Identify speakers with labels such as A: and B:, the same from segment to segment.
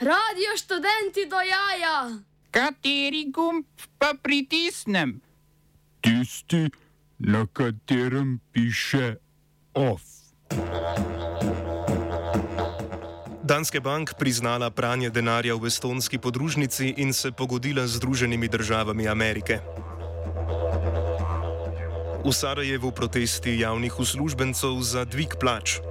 A: Radio študenti do jaja.
B: Kateri gumb pa pritisnem?
C: Tisti, na katerem piše OF.
D: Danske bank priznala pranje denarja v estonski podružnici in se pogodila z Združenimi državami Amerike. V Sarajevu protesti javnih uslužbencev za dvig plač.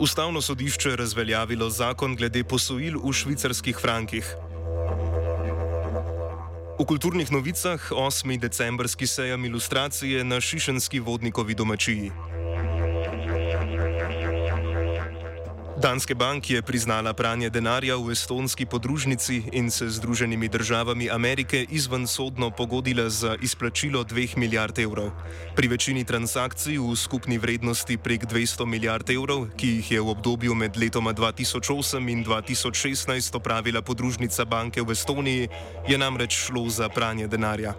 D: Ustavno sodišče je razveljavilo zakon glede posojil v švicarskih frankih. V kulturnih novicah 8. decembrski sejem ilustracije na Šišenski vodnikovi domačiji. Danske bank je priznala pranje denarja v estonski podružnici in se z Združenimi državami Amerike izven sodno pogodila za izplačilo 2 milijard evrov. Pri večini transakcij v skupni vrednosti prek 200 milijard evrov, ki jih je v obdobju med letoma 2008 in 2016 opravila podružnica banke v Estoniji, je namreč šlo za pranje denarja.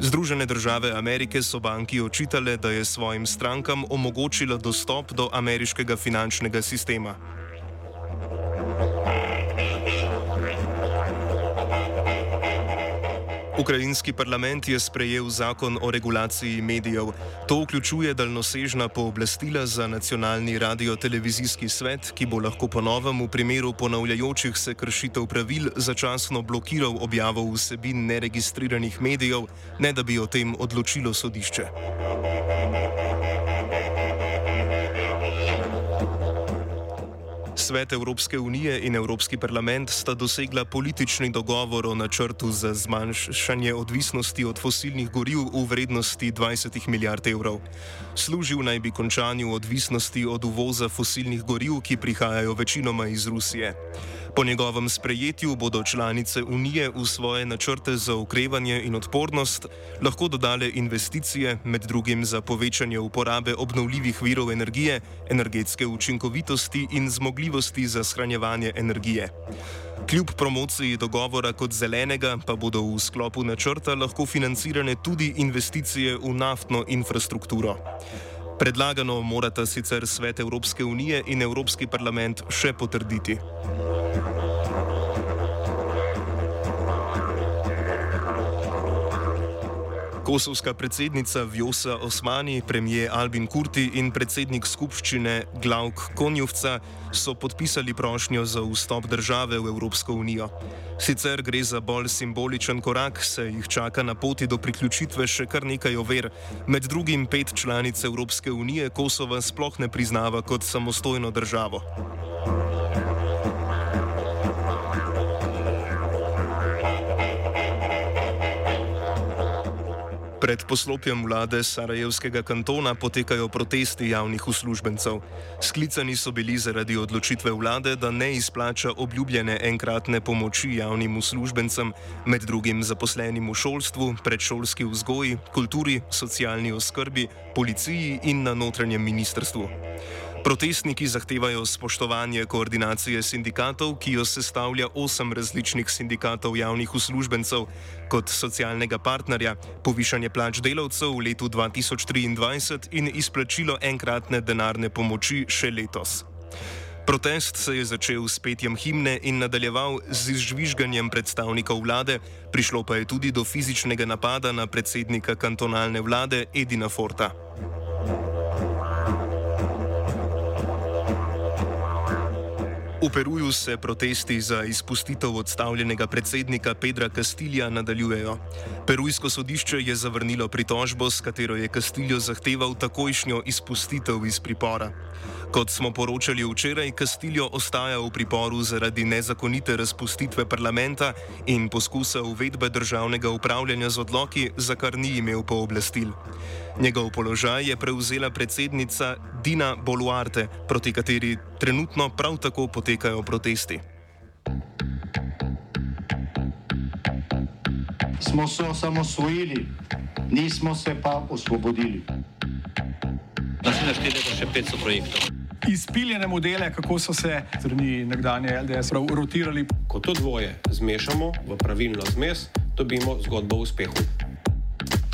D: Združene države Amerike so banki očitale, da je svojim strankam omogočila dostop do ameriškega finančnega sistema. Ukrajinski parlament je sprejel zakon o regulaciji medijev. To vključuje daljnosežna pooblastila za nacionalni radio-televizijski svet, ki bo lahko ponovem v primeru ponavljajočih se kršitev pravil začasno blokiral objavo vsebin neregistriranih medijev, ne da bi o tem odločilo sodišče. Svet Evropske unije in Evropski parlament sta dosegla politični dogovor o načrtu za zmanjšanje odvisnosti od fosilnih goriv v vrednosti 20 milijard evrov. Služil naj bi končanju odvisnosti od uvoza fosilnih goriv, ki prihajajo večinoma iz Rusije. Po njegovem sprejetju bodo članice Unije v svoje načrte za ukrevanje in odpornost lahko dodale investicije, med drugim za povečanje uporabe obnovljivih virov energije, energetske učinkovitosti in zmogljivosti za shranjevanje energije. Kljub promociji dogovora kot zelenega pa bodo v sklopu načrta lahko financirane tudi investicije v naftno infrastrukturo. Predlagano morata sicer Svet Evropske unije in Evropski parlament še potrditi. Kosovska predsednica Vjosa Osmani, premijer Albin Kurti in predsednik skupščine Glauk Konjuvca so podpisali prošnjo za vstop države v Evropsko unijo. Sicer gre za bolj simboličen korak, se jih čaka na poti do priključitve še kar nekaj over. Med drugim pet članic Evropske unije Kosova sploh ne priznava kot samostojno državo. Pred poslopjem vlade Sarajevskega kantona potekajo protesti javnih uslužbencev. Sklicani so bili zaradi odločitve vlade, da ne izplača obljubljene enkratne pomoči javnim uslužbencem, med drugim zaposlenim v šolstvu, predšolski vzgoji, kulturi, socialni oskrbi, policiji in na notranjem ministrstvu. Protestniki zahtevajo spoštovanje koordinacije sindikatov, ki jo sestavlja osem različnih sindikatov javnih uslužbencev, kot socialnega partnerja, povišanje plač delavcev v letu 2023 in izplačilo enkratne denarne pomoči še letos. Protest se je začel s petjem himne in nadaljeval z izžvižganjem predstavnikov vlade, prišlo pa je tudi do fizičnega napada na predsednika kantonalne vlade Edina Forta. V Peruju se protesti za izpustitev odstavljenega predsednika Pedra Castilja nadaljujejo. Perujsko sodišče je zavrnilo pritožbo, s katero je Castillo zahteval takojšnjo izpustitev iz pripora. Kot smo poročali včeraj, Castillo ostaja v priporu zaradi nezakonite razpustitve parlamenta in poskusa uvedbe državnega upravljanja z odloki, za kar ni imel pooblastil. Njegov položaj je prevzela predsednica Dina Boluarte, proti kateri trenutno prav tako potekajo protesti.
E: Smo se osamosvojili, nismo se pa osvobodili.
F: Da se naštejete še 500 projektov.
G: Izpiljene modele, kako so se strani nekdanje LDS rotirali.
H: Ko to dvoje zmešamo v pravilno zmes, dobimo zgodbo o uspehu.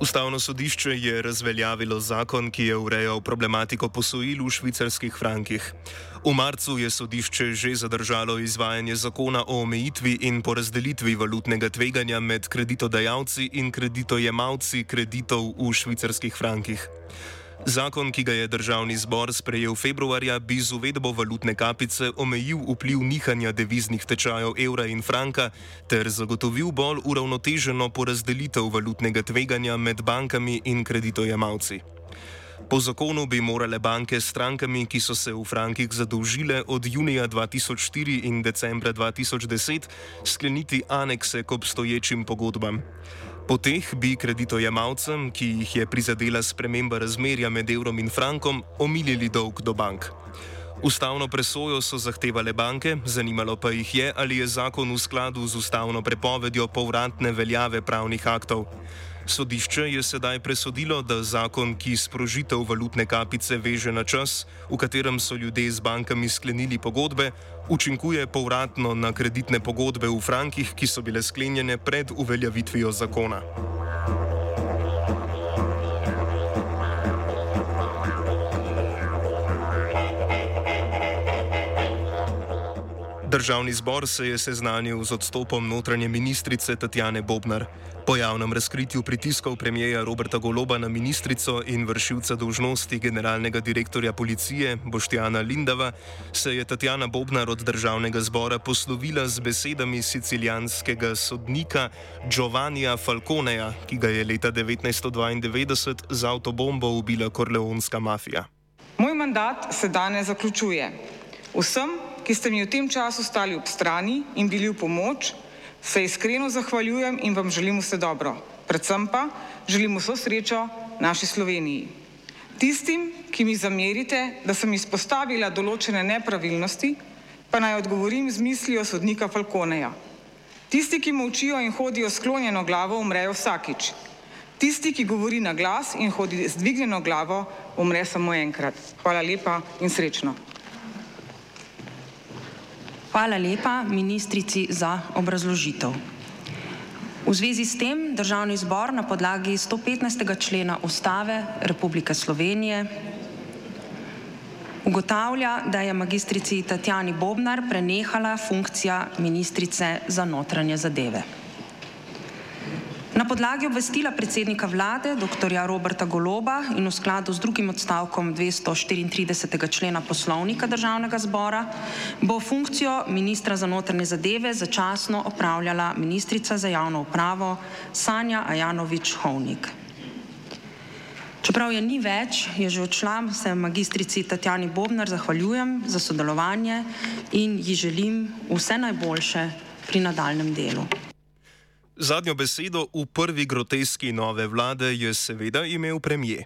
D: Ustavno sodišče je razveljavilo zakon, ki je urejal problematiko posojil v švicarskih frankih. V marcu je sodišče že zadržalo izvajanje zakona o omejitvi in porazdelitvi valutnega tveganja med kreditodajalci in kreditojemalci kreditov v švicarskih frankih. Zakon, ki ga je državni zbor sprejel februarja, bi z uvedbo valutne kapice omejil vpliv nihanja deviznih tečajev evra in franka ter zagotovil bolj uravnoteženo porazdelitev valutnega tveganja med bankami in kreditojemalci. Po zakonu bi morale banke strankami, ki so se v frankih zadolžile od junija 2004 in decembra 2010, skleniti anekse k obstoječim pogodbam. Po teh bi kreditojemalcem, ki jih je prizadela sprememba razmerja med evrom in frankom, omilili dolg do bank. Ustavno presojo so zahtevale banke, zanimalo pa jih je, ali je zakon v skladu z ustavno prepovedjo povratne veljave pravnih aktov. Sodišče je sedaj presodilo, da zakon, ki sprožitev valutne kapice veže na čas, v katerem so ljudje z bankami sklenili pogodbe, učinkuje povratno na kreditne pogodbe v frankih, ki so bile sklenjene pred uveljavitvijo zakona. Državni zbor se je seznanil z odstopom notranje ministrice Tatjane Bobnar. Po javnem razkritju pritiskov premijeja Roberta Goloba na ministrico in vršilca dolžnosti generalnega direktorja policije Boštjana Lindava se je Tatjana Bobnar od državnega zbora poslovila z besedami sicilijanskega sodnika Giovannija Falconeja, ki ga je leta 1992 z avtobombo ubila korleonska mafija.
I: Moj mandat se danes zaključuje. Vsem, ki ste mi v tem času stali ob strani in bili v pomoč, se iskreno zahvaljujem in vam želim vse dobro. Predvsem pa želim vso srečo naši Sloveniji. Tistim, ki mi zamerite, da sem izpostavila določene nepravilnosti, pa naj odgovorim z mislijo sodnika Falconeja. Tisti, ki molčijo in hodijo sklonjeno glavo, umrejo vsakič. Tisti, ki govori na glas in hodi z dvignjeno glavo, umre samo enkrat. Hvala lepa in srečno.
J: Hvala lepa ministrici za obrazložitev. V zvezi s tem državni zbor na podlagi 115. člena Ustave Republike Slovenije ugotavlja, da je magistrici Tatjani Bobnar prenehala funkcija ministrice za notranje zadeve. Na podlagi obvestila predsednika vlade dr. Roberta Goloba in v skladu z drugim odstavkom 234. člena poslovnika državnega zbora bo funkcijo ministra za notranje zadeve začasno opravljala ministrica za javno upravo Sanja Ajanovič Hovnik. Čeprav je ni več, je že odšla, se magistrici Tatjani Bobnar zahvaljujem za sodelovanje in ji želim vse najboljše pri nadaljem delu.
D: Zadnjo besedo v prvi groteski nove vlade je seveda imel premije.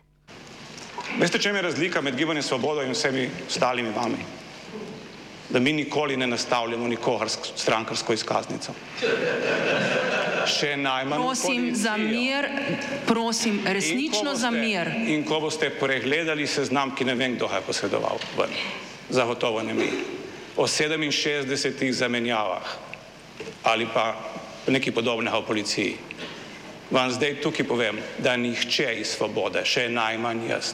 K: Veste, čem je razlika med gibanjem Svobodo in vsemi ostalimi vami? Da mi nikoli ne nastavljamo nikogar strankarsko izkaznico.
J: Še najmanj. Prosim za mir, prosim, resnično za mir.
K: In ko boste pregledali seznam, ki ne vem, kdo ga je posredoval ven, zagotovo ne mi, o 67 zamenjavah ali pa nekaj podobnega v policiji. Vam zdaj tukaj povem, da nihče iz svobode, še najmanj jaz,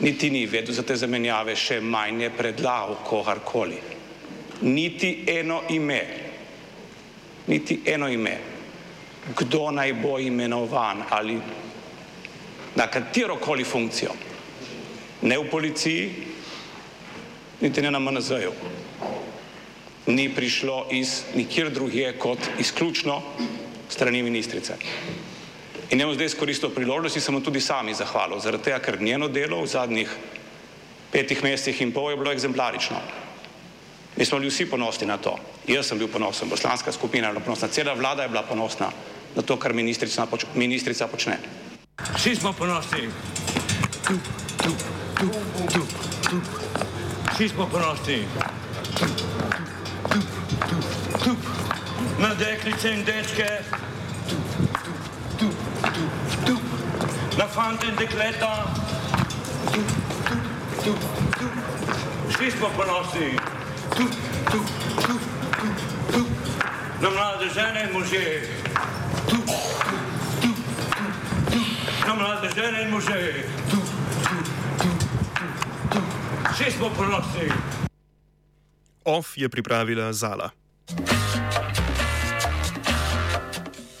K: niti ni vedel za te zamenjave, še manj je predlagal kogarkoli. Niti eno ime, niti eno ime, kdo naj bo imenovan ali na katerokoli funkcijo, ne v policiji, niti ne na MNZ-ju ni prišlo iz nikjer drugje kot izključno strani ministrice. In bom zdaj izkoristil priložnosti, sem mu tudi sami zahvalil, zaradi tega, ker njeno delo v zadnjih petih mesecih in pol je bilo eksemplarično. Mi smo bili vsi ponosni na to. Jaz sem bil ponosen, poslanska skupina je bila ponosna, cela vlada je bila ponosna na to, kar ministrica, poč ministrica počne.
L: Vsi smo ponosni. Tu, tu, tu, tu, tu. Vsi smo ponosni. Tu, tu tup, tup, tup, na deklice in dečke, tup, tup, tup, tup, na fante in dekleta, tup, tup, tup, tup. Vsi smo ponosni, tup, tup, tup, tup, tup. Na mlade žene in može. Tup, tup, tup, tup, tup. Na mlade žene in može. Tup, tup, tup, tup, tup. Vsi smo ponosni.
D: OF je pripravila Zala.